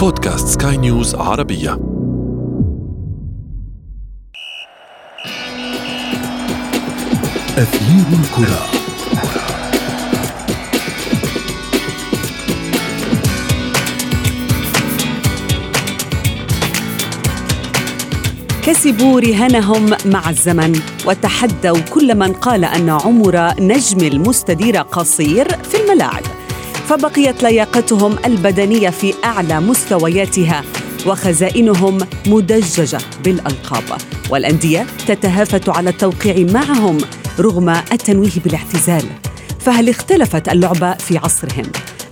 بودكاست سكاي نيوز عربية. أثير الكرة. كسبوا رهانهم مع الزمن وتحدوا كل من قال أن عمر نجم المستدير قصير في الملاعب. فبقيت لياقتهم البدنية في أعلى مستوياتها وخزائنهم مدججة بالألقاب. والأندية تتهافت على التوقيع معهم رغم التنويه بالاعتزال. فهل اختلفت اللعبة في عصرهم؟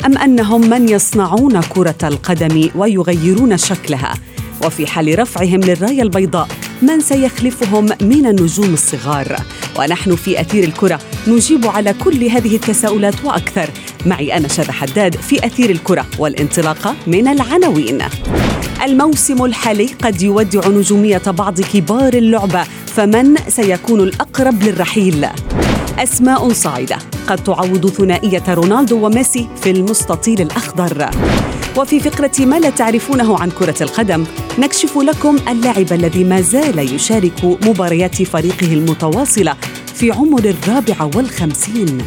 أم أنهم من يصنعون كرة القدم ويغيرون شكلها؟ وفي حال رفعهم للراية البيضاء من سيخلفهم من النجوم الصغار؟ ونحن في أثير الكرة نجيب على كل هذه التساؤلات وأكثر معي أنا شذى حداد في أثير الكرة والانطلاقة من العناوين. الموسم الحالي قد يودع نجومية بعض كبار اللعبه فمن سيكون الأقرب للرحيل؟ أسماء صاعدة قد تعوض ثنائية رونالدو وميسي في المستطيل الأخضر. وفي فقرة ما لا تعرفونه عن كرة القدم نكشف لكم اللاعب الذي ما زال يشارك مباريات فريقه المتواصلة في عمر الرابعة والخمسين.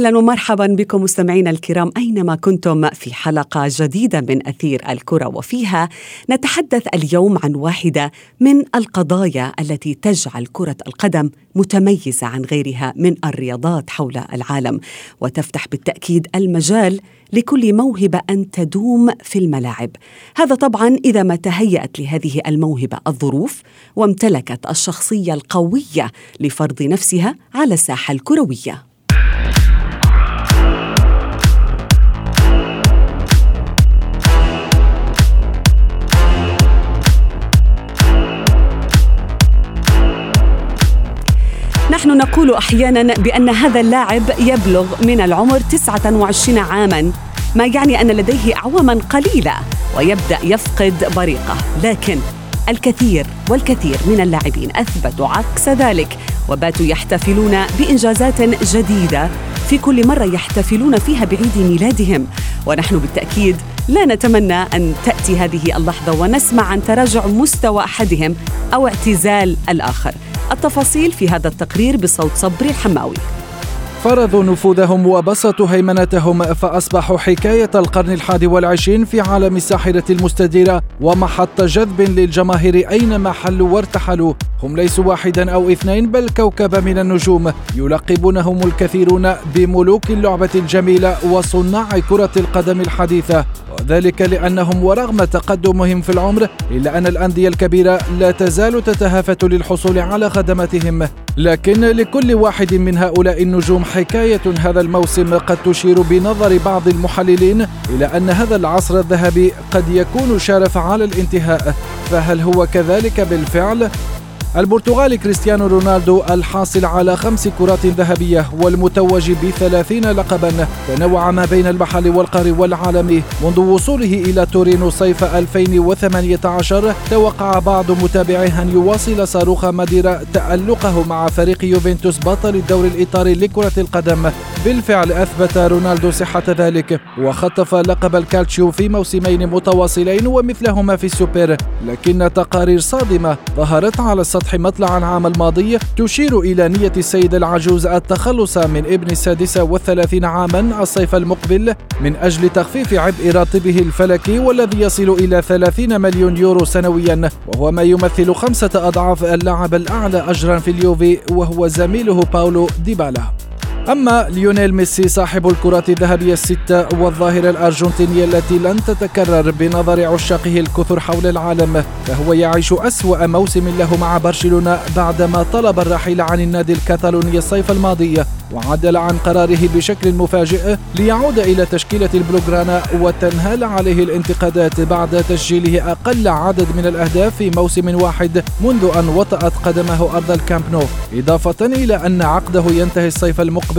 أهلا ومرحبا بكم مستمعينا الكرام أينما كنتم في حلقة جديدة من أثير الكرة وفيها نتحدث اليوم عن واحدة من القضايا التي تجعل كرة القدم متميزة عن غيرها من الرياضات حول العالم. وتفتح بالتأكيد المجال لكل موهبة أن تدوم في الملاعب. هذا طبعا إذا ما تهيأت لهذه الموهبة الظروف وامتلكت الشخصية القوية لفرض نفسها على الساحة الكروية. نحن نقول أحيانا بأن هذا اللاعب يبلغ من العمر 29 عاما ما يعني أن لديه اعواما قليله ويبدأ يفقد بريقه. لكن الكثير والكثير من اللاعبين أثبتوا عكس ذلك وباتوا يحتفلون بإنجازات جديدة. في كل مرة يحتفلون فيها بعيد ميلادهم. ونحن بالتأكيد لا نتمنى أن تأتي هذه اللحظة ونسمع عن تراجع مستوى أحدهم أو اعتزال الآخر. التفاصيل في هذا التقرير بصوت صبري الحماوي. فرضوا نفوذهم وبسطوا هيمنتهم فأصبحوا حكاية القرن الحادي والعشرين في عالم الساحرة المستديرة ومحط جذب للجماهير أينما حلوا وارتحلوا. هم ليسوا واحدا أو اثنين بل كوكب من النجوم. يلقبونهم الكثيرون بملوك اللعبة الجميلة وصناع كرة القدم الحديثة. وذلك لأنهم ورغم تقدمهم في العمر إلا أن الأندية الكبيرة لا تزال تتهافت للحصول على خدماتهم لكن لكل واحد من هؤلاء النجوم حكاية هذا الموسم قد تشير بنظر بعض المحللين إلى أن هذا العصر الذهبي قد يكون شارف على الانتهاء فهل هو كذلك بالفعل؟ البرتغالي كريستيانو رونالدو الحاصل على خمس كرات ذهبية والمتوج بثلاثين لقبا. تنوع ما بين المحل والقاري والعالمي منذ وصوله إلى تورينو صيف 2018 توقع بعض متابعيه أن يواصل صاروخ ماديرا تألقه مع فريق يوفنتوس بطل الدوري الإيطالي لكرة القدم. بالفعل أثبت رونالدو صحة ذلك وخطف لقب الكالتشيو في موسمين متواصلين ومثلهما في السوبر. لكن تقارير صادمة ظهرت على السطح. سطح مطلع العام الماضي تشير إلى نية السيد العجوز التخلص من ابن السادسة والثلاثين عاما الصيف المقبل من أجل تخفيف عبء راتبه الفلكي والذي يصل إلى 30 مليون يورو سنويا وهو ما يمثل خمسة أضعاف اللاعب الأعلى أجرا في اليوفي وهو زميله باولو ديبالا. أما ليونيل ميسي صاحب الكرة الذهبية الستة والظاهرة الأرجنتينية التي لن تتكرر بنظر عشاقه الكثر حول العالم فهو يعيش أسوأ موسم له مع برشلونة بعدما طلب الرحيل عن النادي الكتالوني الصيف الماضي وعدل عن قراره بشكل مفاجئ ليعود إلى تشكيلة البلوغرانا وتنهال عليه الانتقادات بعد تسجيله أقل عدد من الأهداف في موسم واحد منذ أن وطأت قدمه أرض الكامب نو. إضافة إلى أن عقده ينتهي الصيف المقبل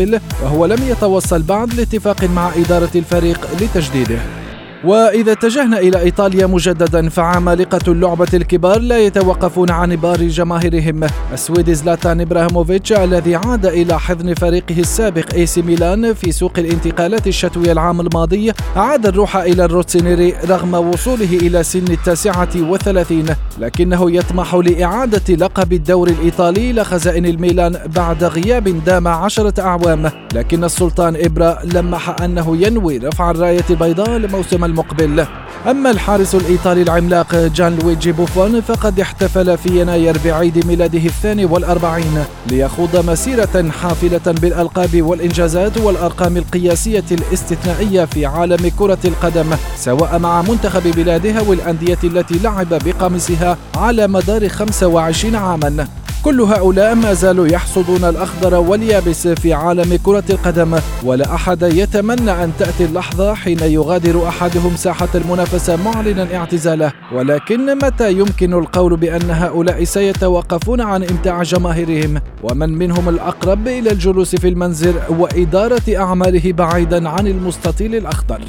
وهو لم يتوصل بعد لاتفاق مع إدارة الفريق لتجديده. وإذا اتجهنا إلى إيطاليا مجددا فعمالقة اللعبة الكبار لا يتوقفون عن إبهار جماهيرهم. السويدي زلاتان إبراهيموفيتش الذي عاد إلى حضن فريقه السابق AC ميلان في سوق الانتقالات الشتوي العام الماضي أعاد الروح إلى الروسونيري رغم وصوله إلى سن التاسعة والثلاثين لكنه يطمح لإعادة لقب الدوري الإيطالي لخزائن الميلان بعد غياب دام عشرة أعوام. لكن السلطان إبرا لمح أنه ينوي رفع الراية البيضاء الموسم المقبل. أما الحارس الإيطالي العملاق جان لويجي بوفون فقد احتفل في يناير بعيد ميلاده الثاني والأربعين ليخوض مسيرة حافلة بالألقاب والإنجازات والأرقام القياسية الاستثنائية في عالم كرة القدم سواء مع منتخب بلاده والأندية التي لعب بقميصها على مدار 25 عاما. كل هؤلاء ما زالوا يحصدون الأخضر واليابس في عالم كرة القدم ولا أحد يتمنى أن تأتي اللحظة حين يغادر أحدهم ساحة المنافسة معلنا اعتزاله. ولكن متى يمكن القول بأن هؤلاء سيتوقفون عن إمتاع جماهيرهم؟ ومن منهم الأقرب إلى الجلوس في المنزل وإدارة أعماله بعيدا عن المستطيل الأخضر.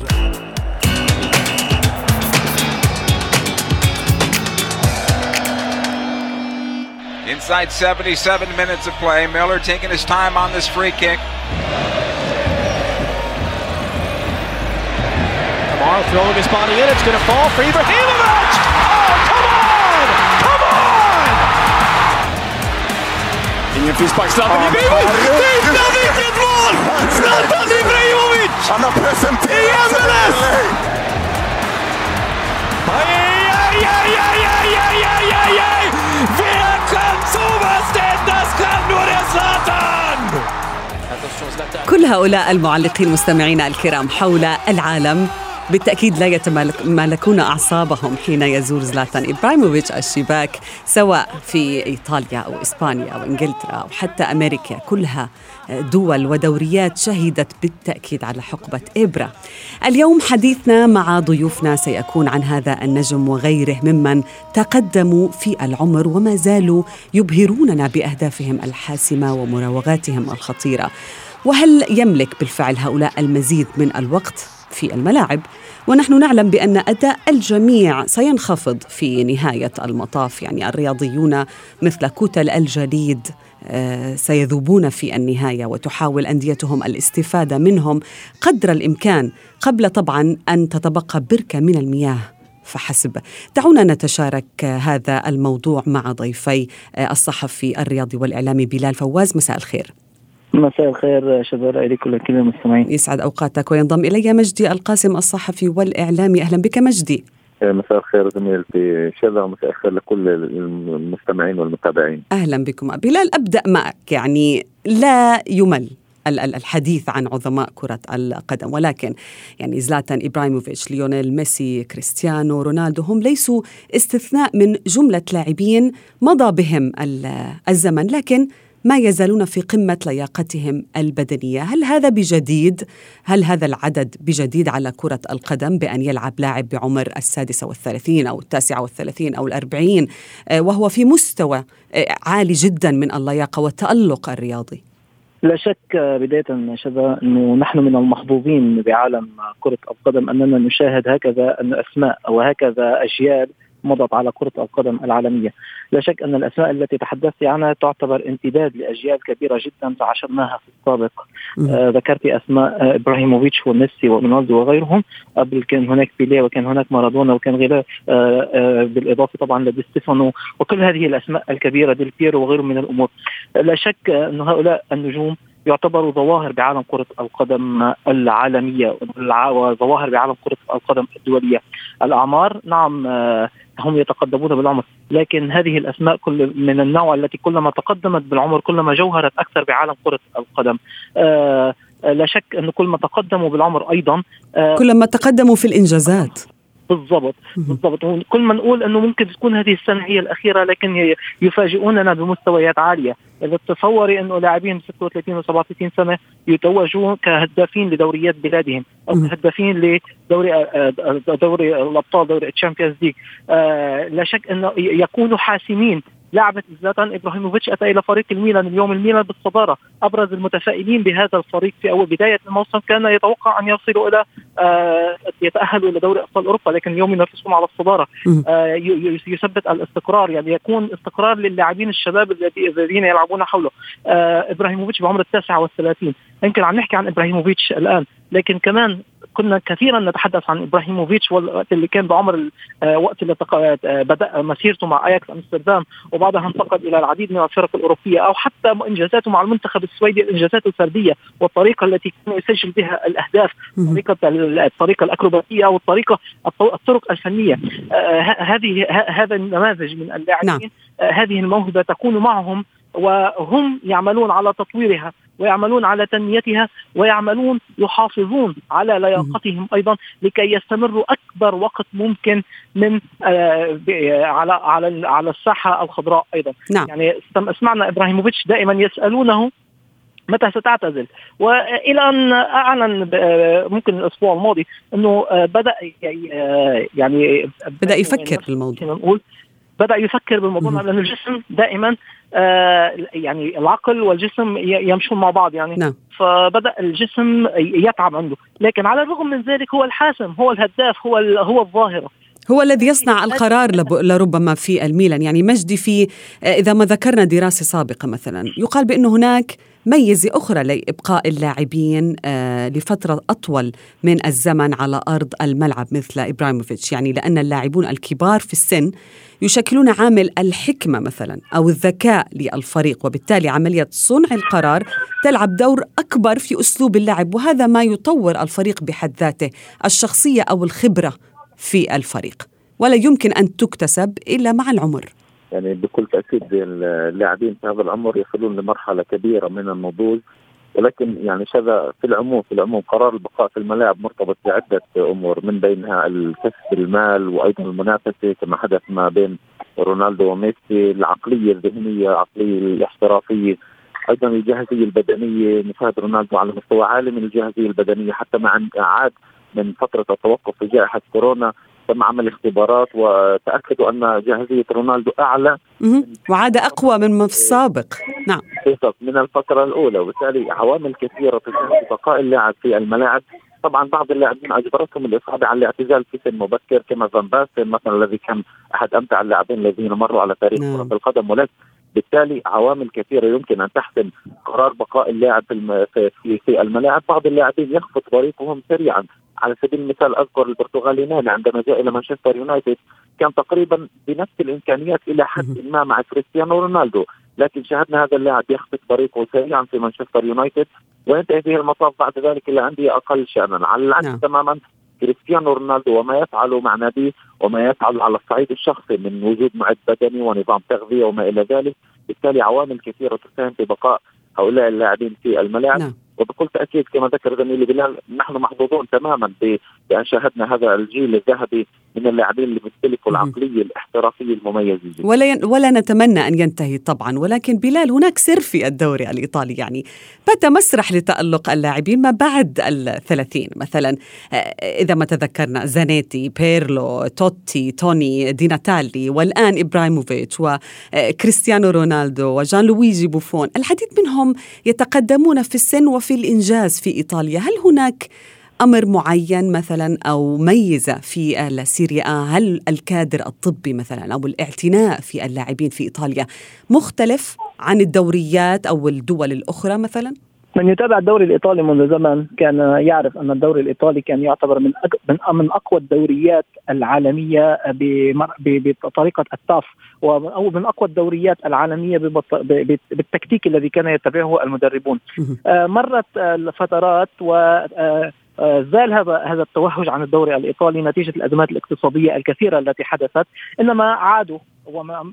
Inside 77 minutes of play. Miller taking his time on this free kick. Kamara throwing his body in. It's going to fall for Ibrahimovic. Oh, come on! Come on! Ingen frispark. Zlatan Ibrahimovic! Titta vilket mål! Zlatan Ibrahimovic! Han har presenterat sig Aj, كل هؤلاء المعلقين مستمعينا الكرام حول العالم بالتأكيد لا يتمالكون أعصابهم حين يزور زلاتان إبراهيموفيتش الشباك سواء في إيطاليا أو إسبانيا أو إنجلترا أو حتى أمريكا. كلها دول ودوريات شهدت بالتأكيد على حقبة إبرة. اليوم حديثنا مع ضيوفنا سيكون عن هذا النجم وغيره ممن تقدموا في العمر وما زالوا يبهروننا بأهدافهم الحاسمة ومراوغاتهم الخطيرة. وهل يملك بالفعل هؤلاء المزيد من الوقت في الملاعب؟ ونحن نعلم بأن أداء الجميع سينخفض في نهاية المطاف. يعني الرياضيون مثل كتل الجليد آه، سيذوبون في النهاية وتحاول أنديتهم الاستفادة منهم قدر الإمكان قبل طبعا أن تتبقى بركة من المياه. فحسب. دعونا نتشارك هذا الموضوع مع ضيفي آه، الصحفي الرياضي والإعلامي بلال فواز. مساء الخير. مساء الخير شباب إليكم كل المستمعين يسعد أوقاتك وينضم إلي مجدي القاسم الصحفي والإعلامي. أهلا بك مجدي. مساء الخير زميلتي. شذا ومساء الخير لكل المستمعين والمتابعين. أهلا بكم. بلال أبدأ معك. يعني لا يمل الحديث عن عظماء كرة القدم ولكن يعني زلاتان إبراهيموفيتش ليونيل ميسي كريستيانو رونالدو هم ليسوا استثناء من جملة لاعبين مضى بهم الزمن. لكن ما يزالون في قمة لياقتهم البدنية هل هذا بجديد؟ هل هذا العدد بجديد على كرة القدم بأن يلعب لاعب بعمر السادسة والثلاثين أو التاسعة والثلاثين أو الأربعين آه، وهو في مستوى آه، عالي جدا من اللياقة والتألق الرياضي لا شك بداية شذا أنه نحن من المحظوظين بعالم كرة القدم أننا نشاهد هكذا أن أسماء وهكذا أجيال مضت على كرة القدم العالمية. لا شك أن الأسماء التي تحدثت عنها تعتبر امتداد لأجيال كبيرة جدا تعاشرناها في السابق. آه ذكرت أسماء آه إبراهيموفيتش وميسي ورونالدو وغيرهم. قبل كان هناك بيليه وكان هناك مارادونا وكان غيره آه آه بالإضافة طبعا لدي ستيفانو. وكل هذه الأسماء الكبيرة ديل بيرو وغيره من الأمور. لا شك أن هؤلاء النجوم يعتبروا ظواهر بعالم كرة القدم العالمية وظواهر بعالم كرة القدم الدولية. الأعمار نعم آه، هم يتقدمون بالعمر لكن هذه الأسماء كل من النوع التي كلما تقدمت بالعمر كلما جوهرت أكثر بعالم كرة القدم. آه لا شك أن كل ما تقدموا بالعمر أيضا آه كلما تقدموا في الإنجازات. بالضبط بالضبط. كل ما نقول إنه ممكن تكون هذه السنة هي الأخيرة لكن يفاجئوننا بمستويات عالية. إذا تصوري إنه لاعبين 36 و37 سنة يتوجوا كهدافين لدوريات بلادهم أو كهدافين لدوري آه، آه، دوري الأبطال دوري ال Champions League. آه لا شك إنه يكونوا حاسمين لعبه زلاتان إبراهيموفيتش أتى إلى فريق الميلان اليوم. الميلان بالصدارة أبرز المتفائلين بهذا الفريق في أول بداية الموسم. كان يتوقع أن يصلوا إلى آه يتأهلوا إلى دوري أبطال أوروبا لكن اليوم ينافسون على الصدارة. آه يثبت الاستقرار يعني يكون استقرار للاعبين الشباب الذين يلعبون حوله. آه إبراهيموفيتش بعمر التاسعه والثلاثين. يمكن عم نحكي عن إبراهيموفيتش الآن. لكن كمان كنا كثيرا نتحدث عن إبراهيموفيتش والوقت اللي كان بعمر آه، وقت اللي آه، بدأ مسيرته مع أياكس أمستردام وبعدها انتقل إلى العديد من الفرق الأوروبية أو حتى إنجازاته مع المنتخب السويدي الإنجازات الفرديه والطريقة التي كان يسجل بها الأهداف طريقة الطريقة الأكروباتية أو الطريقة الطرق الفنية. آه، هذه هذا النماذج من اللاعبين. نعم. هذه الموهبة تكون معهم وهم يعملون على تطويرها ويعملون على تنميتها ويعملون يحافظون على لياقتهم أيضا لكي يستمروا أكبر وقت ممكن من آه على على على الساحة الخضراء أيضا. نعم. يعني سمعنا إبراهيموفيتش دائما يسألونه متى ستعتزل؟ وإلى أن أعلن ممكن الأسبوع الماضي إنه آه، بدأ آه، يعني بدأ يفكر في الموضوع. نقول بدأ يفكر بالموضوع لأن الجسم دائما آه يعني العقل والجسم يمشون مع بعض يعني. نعم. فبدأ الجسم يتعب عنده. لكن على الرغم من ذلك هو الحاسم هو الهداف هو هو الظاهرة. هو الذي يصنع القرار لربما في الميلان. يعني مجدي في آه، إذا ما ذكرنا دراسة سابقة مثلا يقال بأن هناك ميزة أخرى لإبقاء اللاعبين آه، لفترة أطول من الزمن على أرض الملعب مثل إبراهيموفيتش. يعني لأن اللاعبون الكبار في السن يشكلون عامل الحكمة مثلا أو الذكاء للفريق وبالتالي عملية صنع القرار تلعب دور أكبر في أسلوب اللعب وهذا ما يطور الفريق بحد ذاته الشخصية أو الخبرة في الفريق. ولا يمكن أن تكتسب إلا مع العمر. يعني بكل تأكيد اللاعبين في هذا العمر يصلون لمرحلة كبيرة من النضوج ولكن يعني شذا في العموم في العموم قرار البقاء في الملاعب مرتبط بعدة أمور من بينها الكسب المال وأيضا المنافسة كما حدث ما بين رونالدو وميسي العقلية الذهنية العقلية الاحترافية أيضا الجاهزية البدنية نشاهد رونالدو على مستوى عالي من الجاهزية البدنية حتى مع عاد من فترة التوقف في جائحة كورونا. تم عمل اختبارات وتأكدوا أن جاهزية رونالدو أعلى وعاد أقوى من في السابق نعم. بالضبط. من الفترة الأولى وبالتالي عوامل كثيرة تساهم في بقاء اللاعب في الملاعب. طبعا بعض اللاعبين أجبرتهم الإصابة على الاعتزال في سن مبكر كما فان باستن مثلا الذي كان أحد أمتع اللاعبين الذين مروا على تاريخ نعم. كرة القدم ولكن بالتالي عوامل كثيرة يمكن أن تحسم قرار بقاء اللاعب في في الملاعب. بعض اللاعبين يخفض طريقهم سريعا. على سبيل المثال أذكر البرتغالي ناني عندما جاء إلى مانشستر يونايتد كان تقريبا بنفس الإمكانيات إلى حد ما مع كريستيانو رونالدو. لكن شاهدنا هذا اللاعب يخفض طريقه سريعا في مانشستر يونايتد وينتهي به المطاف بعد ذلك إلى أندية أقل شانا. على العكس نعم. تماما كريستيانو رونالدو وما يفعله مع ناديه وما يفعله على الصعيد الشخصي من وجود معد بدني ونظام تغذية وما إلى ذلك بالتالي عوامل كثيرة تساهم في بقاء هؤلاء اللاعبين في الملاعب نعم. وبكل تأكيد كما ذكر زميلي بلال نحن محظوظون تماما بأن شاهدنا هذا الجيل الذهبي من اللاعبين اللي بيمتلكوا العقلية الاحترافية المميزة جدا. ولا ين... ولا نتمنى أن ينتهي طبعا ولكن بلال هناك سر في الدوري الإيطالي. يعني بات مسرح لتألق اللاعبين ما بعد الثلاثين مثلا. آه، إذا ما تذكرنا زانيتي بيرلو توتي توني دي ناتالي والآن إبراهيموفيتش وكريستيانو رونالدو وجان لويجي بوفون. العديد منهم يتقدمون في السن وفي الإنجاز في إيطاليا. هل هناك أمر معين مثلا أو ميزة في السيريا هل الكادر الطبي مثلا أو الاعتناء في اللاعبين في إيطاليا مختلف عن الدوريات أو الدول الأخرى مثلا؟ من يتابع الدوري الإيطالي منذ زمن كان يعرف أن الدوري الإيطالي كان يعتبر من من من أقوى الدوريات العالمية بطريقة التاف أو من أقوى الدوريات العالمية بالتكتيك الذي كان يتبعه المدربون. آه، مرت الفترات و آه، آه، زال هذا هذا التوهج عن الدوري الإيطالي نتيجة الأزمات الاقتصادية الكثيرة التي حدثت إنما عادوا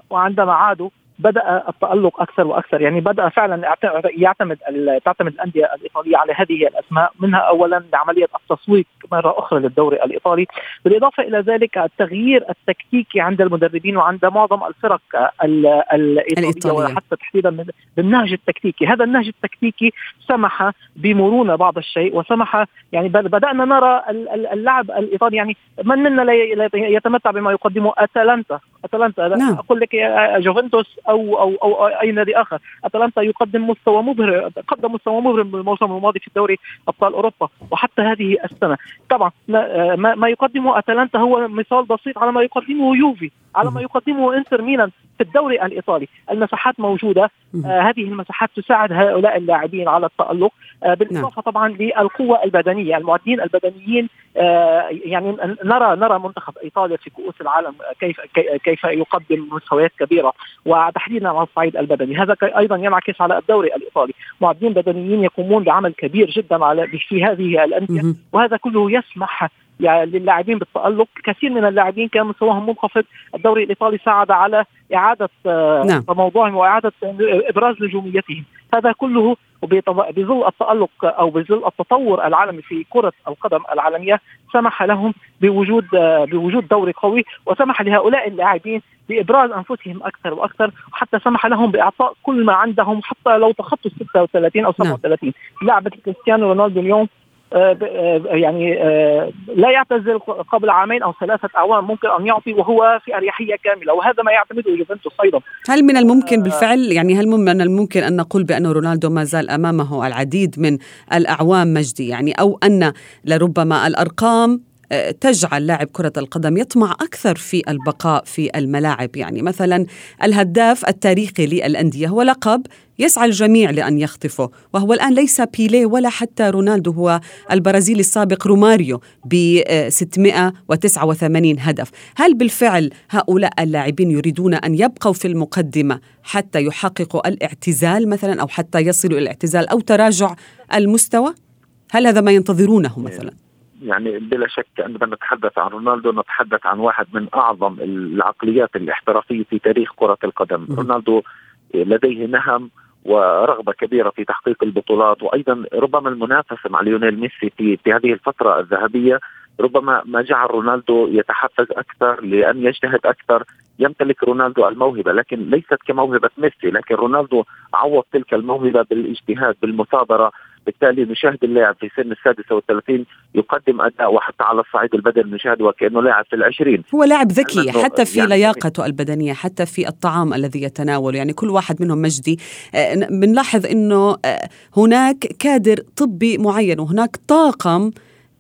وعندما عادوا بدأ التألق أكثر وأكثر. يعني بدأ فعلا يعتمد تعتمد الأندية الإيطالية على هذه الأسماء منها اولا عملية التسويق مرة أخرى للدوري الإيطالي. بالإضافة إلى ذلك التغيير التكتيكي عند المدربين وعند معظم الفرق الإيطالية وحتى تحديدا بالنهج التكتيكي. هذا النهج التكتيكي سمح بمرونة بعض الشيء وسمح يعني بدأنا نرى اللعب الإيطالي يعني من منا لا يتمتع بما يقدمه أتلانتا. أتلانتا نعم. أقول لك جوفنتوس أو أو أو أي نادي آخر. أتلانتا يقدم مستوى مبهر قدم مستوى مبهر الموسم الماضي في دوري أبطال أوروبا وحتى هذه السنة. طبعا ما, يقدمه أتلانتا هو مثال بسيط على ما يقدمه يوفي. على ما يقدمه إنتر ميلان في الدوري الإيطالي. المساحات موجودة. آه هذه المساحات تساعد هؤلاء اللاعبين على التألق. آه بالإضافة نعم. طبعا للقوة البدنية. المعدين البدنيين آه يعني نرى نرى منتخب إيطاليا في كؤوس العالم كيف كيف يقدم مستويات كبيرة. وتحديدا على الصعيد البدني. هذا أيضا ينعكس على الدوري الإيطالي. معدين بدنيين يقومون بعمل كبير جدا على في هذه الأندية. وهذا كله يسمح يعني للاعبين بالتألق كثير من اللاعبين كان مستواهم منخفض الدوري الإيطالي ساعد على إعادة آه، نعم. موضوعهم وإعادة إبراز نجوميتهم هذا كله بظل التألق أو بظل التطور العالمي في كرة القدم العالمية سمح لهم بوجود آه، بوجود دوري قوي وسمح لهؤلاء اللاعبين بإبراز أنفسهم أكثر وأكثر وحتى سمح لهم بإعطاء كل ما عندهم حتى لو تخطوا 36 أو 37 نعم. لاعب كريستيانو رونالدو اليوم يعني آه، لا يعتزل قبل عامين أو ثلاثة أعوام ممكن أن يعطي وهو في أريحية كاملة وهذا ما يعتمده يوفنتوس أيضا. هل من الممكن بالفعل يعني هل من الممكن أن نقول بأن رونالدو ما زال أمامه العديد من الأعوام مجدي؟ يعني أو أن لربما الأرقام تجعل لاعب كرة القدم يطمع أكثر في البقاء في الملاعب. يعني مثلا الهداف التاريخي للأندية هو لقب يسعى الجميع لأن يخطفه وهو الآن ليس بيليه ولا حتى رونالدو هو البرازيلي السابق روماريو ب 689 هدف. هل بالفعل هؤلاء اللاعبين يريدون أن يبقوا في المقدمة حتى يحققوا الاعتزال مثلا أو حتى يصلوا إلى الاعتزال أو تراجع المستوى؟ هل هذا ما ينتظرونه مثلا؟ يعني بلا شك عندما نتحدث عن رونالدو نتحدث عن واحد من أعظم العقليات الاحترافية في تاريخ كرة القدم، رونالدو لديه نهم ورغبة كبيرة في تحقيق البطولات وأيضا ربما المنافسه مع ليونيل ميسي في في هذه الفترة الذهبية ربما ما جعل رونالدو يتحفز أكثر لأن يجتهد أكثر يمتلك رونالدو الموهبة لكن ليست كموهبة ميسي لكن رونالدو عوض تلك الموهبة بالاجتهاد بالمثابرة. بالتالي نشاهد اللاعب في سن السادسة والثلاثين يقدم أداء وحتى على الصعيد البدني نشاهد وكأنه لاعب في العشرين. هو لاعب ذكي حتى في يعني لياقته البدنية حتى في الطعام الذي يتناوله. يعني كل واحد منهم مجدي. آه، بنلاحظ أنه آه، هناك كادر طبي معين وهناك طاقم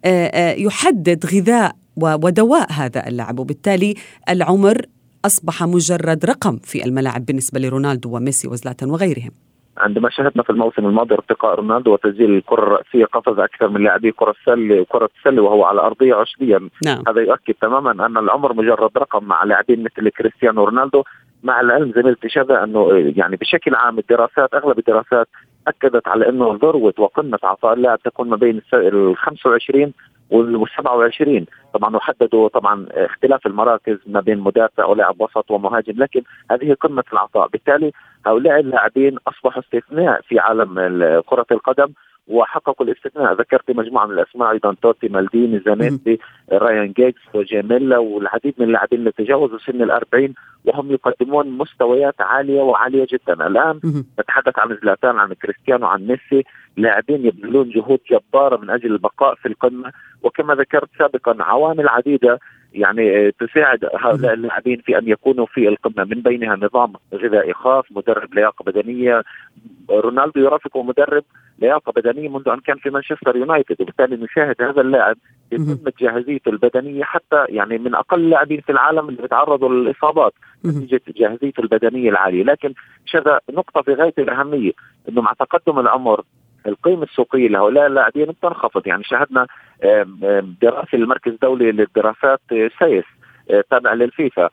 آه، يحدد غذاء ودواء هذا اللاعب وبالتالي العمر أصبح مجرد رقم في الملاعب بالنسبة لرونالدو وميسي وزلاتان وغيرهم. عندما شاهدنا في الموسم الماضي ارتقاء رونالدو وتسجيل الكرة الرأسية قفز أكثر من لاعبي كرة السله وكره السله وهو على أرضية عشبيا نعم. هذا يؤكد تماما أن العمر مجرد رقم مع لاعبين مثل كريستيانو رونالدو. مع العلم زميلتي شذا أنه يعني بشكل عام الدراسات أغلب الدراسات أكدت على أنه ذروه وقمة عطاء اللاعب تكون ما بين ال 25 وال 27 طبعا وحددوا طبعا اختلاف المراكز ما بين مدافع ولاعب وسط ومهاجم لكن هذه قمة العطاء. بالتالي هؤلاء اللاعبين أصبحوا استثناء في عالم كرة القدم وحققوا الاستثناء. ذكرت مجموعة من الأسماء أيضا توتي مالديني زانيتي رايان جيكس وجيميلا والعديد من اللاعبين اللي تجاوزوا سن الأربعين وهم يقدمون مستويات عالية وعالية جدا. الآن نتحدث عن زلاتان عن كريستيانو عن ميسي. لاعبين يبذلون جهود جبارة من أجل البقاء في القمة. وكما ذكرت سابقا عوامل عديدة يعني تساعد هؤلاء اللاعبين في أن يكونوا في القمة. من بينها نظام غذائي خاص، مدرب لياقة بدنية، رونالدو يرافقه مدرب لياقة بدنية منذ أن كان في مانشستر يونايتد، وبالتالي نشاهد هذا اللاعب في قمة جاهزيته البدنية حتى يعني من أقل اللاعبين في العالم اللي بيتعرضوا للإصابات نتيجة جاهزيته البدنية العالية، لكن شذا نقطة في غاية الأهمية إنه مع تقدم العمر القيمة السوقية لهؤلاء اللاعبين بتنخفض. يعني شاهدنا دراسة المركز الدولي للدراسات آه، سايس آه، تابع للفيفا.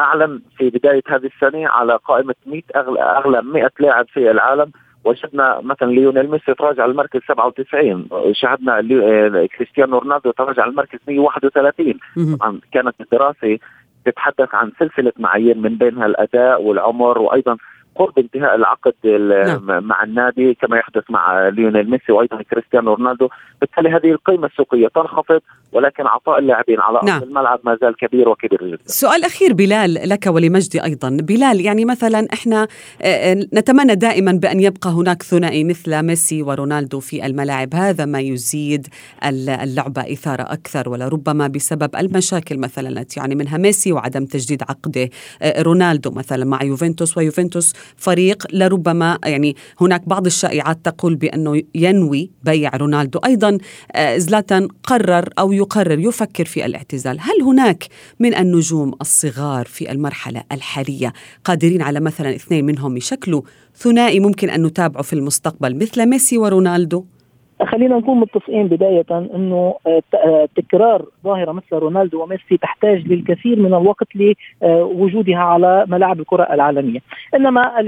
أعلن في بداية هذه السنة على قائمة 100 أغلى أغلى 100 لاعب في العالم. وجدنا مثلا ليونيل ميسي تراجع المركز 97 شاهدنا آه، كريستيانو رونالدو تراجع المركز 131 طبعا كانت الدراسة تتحدث عن سلسلة معايير من بينها الأداء والعمر وأيضا قرب انتهاء العقد نعم. مع النادي كما يحدث مع ليونيل ميسي وأيضا كريستيانو رونالدو بالتالي هذه القيمة السوقية تنخفض ولكن عطاء اللاعبين على نعم. ارض الملعب ما زال كبير وكبير جدا سؤال أخير بلال لك ولمجدي أيضا بلال يعني مثلا إحنا آه، آه، نتمنى دائما بأن يبقى هناك ثنائي مثل ميسي ورونالدو في الملاعب هذا ما يزيد اللعبه اثاره أكثر ولربما بسبب المشاكل مثلا التي يعني منها ميسي وعدم تجديد عقده آه، رونالدو مثلا مع يوفنتوس ويوفنتوس فريق لربما يعني هناك بعض الشائعات تقول بأنه ينوي بيع رونالدو أيضا زلاتان قرر أو يقرر يفكر في الاعتزال هل هناك من النجوم الصغار في المرحلة الحالية قادرين على مثلا اثنين منهم يشكلوا ثنائي ممكن أن نتابعه في المستقبل مثل ميسي ورونالدو؟ خلينا نكون متفقين بداية أنه آه، آه، تكرار ظاهرة مثل رونالدو وميسي تحتاج للكثير من الوقت لوجودها على ملاعب الكرة العالمية. إنما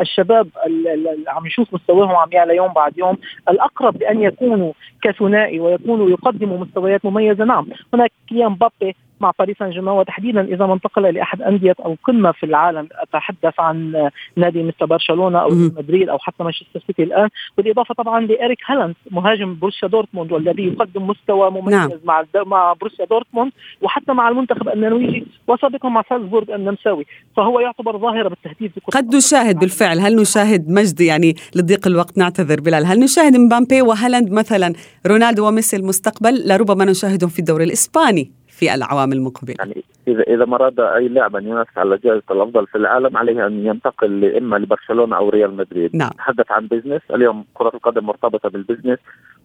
الشباب عم يشوف مستواهم عم يعلى يوم بعد يوم الأقرب بأن يكونوا كثنائي ويكونوا يقدموا مستويات مميزة. نعم هناك كيليان مبابي مع باريس سان جيرمان وتحديدا إذا ما انتقل لاحد أندية القمة في العالم أتحدث عن نادي مثل برشلونة أو مدريد أو حتى مانشستر سيتي الآن بالإضافة طبعا لاريك هالاند مهاجم بروسيا دورتموند والذي يقدم مستوى مميز نعم. مع مع بروسيا دورتموند وحتى مع المنتخب النرويجي وسابقا مع سالزبورغ النمساوي فهو يعتبر ظاهرة بالتهديف قد نشاهد بالفعل هل نشاهد مجد يعني لضيق الوقت؟ نعتذر بلال هل نشاهد مبابي وهالاند مثلا رونالدو وميسي المستقبل؟ لربما نشاهدهم في الدوري الإسباني. في الأعوام المقبلة. يعني إذا إذا ما أراد أي لاعب أن ينافس على جائزة الأفضل في العالم عليه أن ينتقل إما لبرشلونة أو ريال مدريد. نعم. تحدث عن business اليوم كرة القدم مرتبطة بال business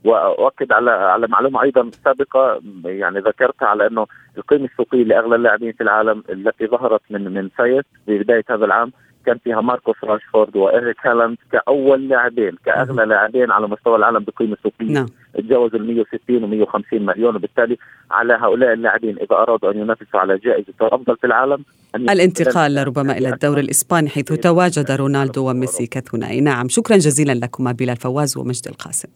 وأؤكد على على معلومة أيضا سابقة يعني ذكرتها على أنه القيمة السوقية لأغلى اللاعبين في العالم التي ظهرت من من CIES في بداية هذا العام كان فيها ماركوس راشفورد وإيريك هالاند كأول لاعبين كأغلى لاعبين على مستوى العالم بقيمة سوقية. نعم. تجاوزوا ال 160 و 150 مليون وبالتالي على هؤلاء اللاعبين إذا أرادوا أن ينافسوا على جائزة الأفضل في العالم الانتقال لربما إلى الدوري الإسباني حيث تواجد رونالدو وميسي كثنائي. نعم شكرا جزيلا لكما بلال فواز ومجد القاسم.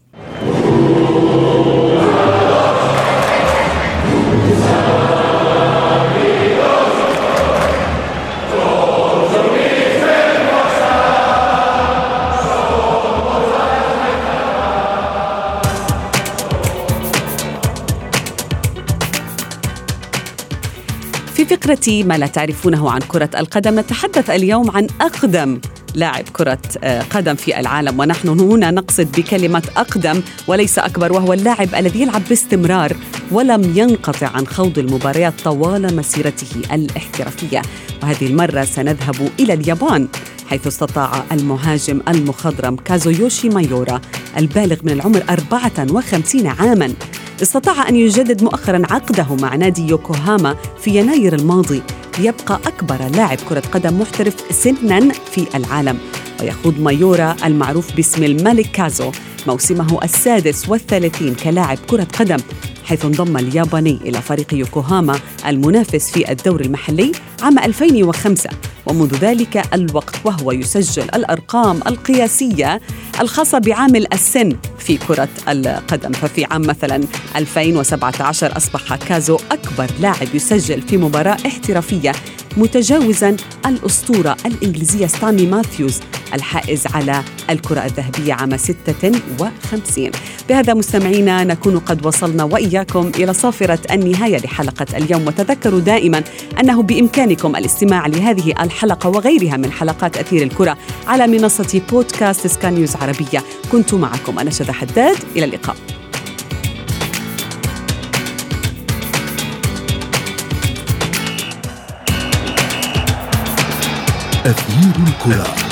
فقرة ما لا تعرفونه عن كرة القدم نتحدث اليوم عن أقدم لاعب كرة آه، قدم في العالم. ونحن هنا نقصد بكلمة أقدم وليس أكبر وهو اللاعب الذي يلعب باستمرار ولم ينقطع عن خوض المباريات طوال مسيرته الاحترافية. وهذه المرة سنذهب إلى اليابان حيث استطاع المهاجم المخضرم كازويوشي مايورا البالغ من العمر 54 عاما استطاع أن يجدد مؤخرا عقده مع نادي يوكوهاما في يناير الماضي ليبقى أكبر لاعب كرة قدم محترف سنا في العالم ويخوض مايورا المعروف باسم الملك كازو موسمه السادس والثلاثين كلاعب كرة قدم حيث انضم الياباني إلى فريق يوكوهاما المنافس في الدور المحلي عام 2005 ومنذ ذلك الوقت وهو يسجل الأرقام القياسية الخاصة بعامل السن في كرة القدم. ففي عام مثلا 2017 أصبح كازو أكبر لاعب يسجل في مباراة احترافية متجاوزا الأسطورة الإنجليزية ستانلي ماثيوز. الحائز على الكرة الذهبية عام 56 بهذا مستمعينا نكون قد وصلنا وإياكم إلى صافرة النهاية لحلقة اليوم. وتذكروا دائما أنه بإمكانكم الاستماع لهذه الحلقة وغيرها من حلقات أثير الكرة على منصة بودكاست سكان نيوز عربية. كنت معكم أنا شذى حداد. إلى اللقاء. أثير الكرة.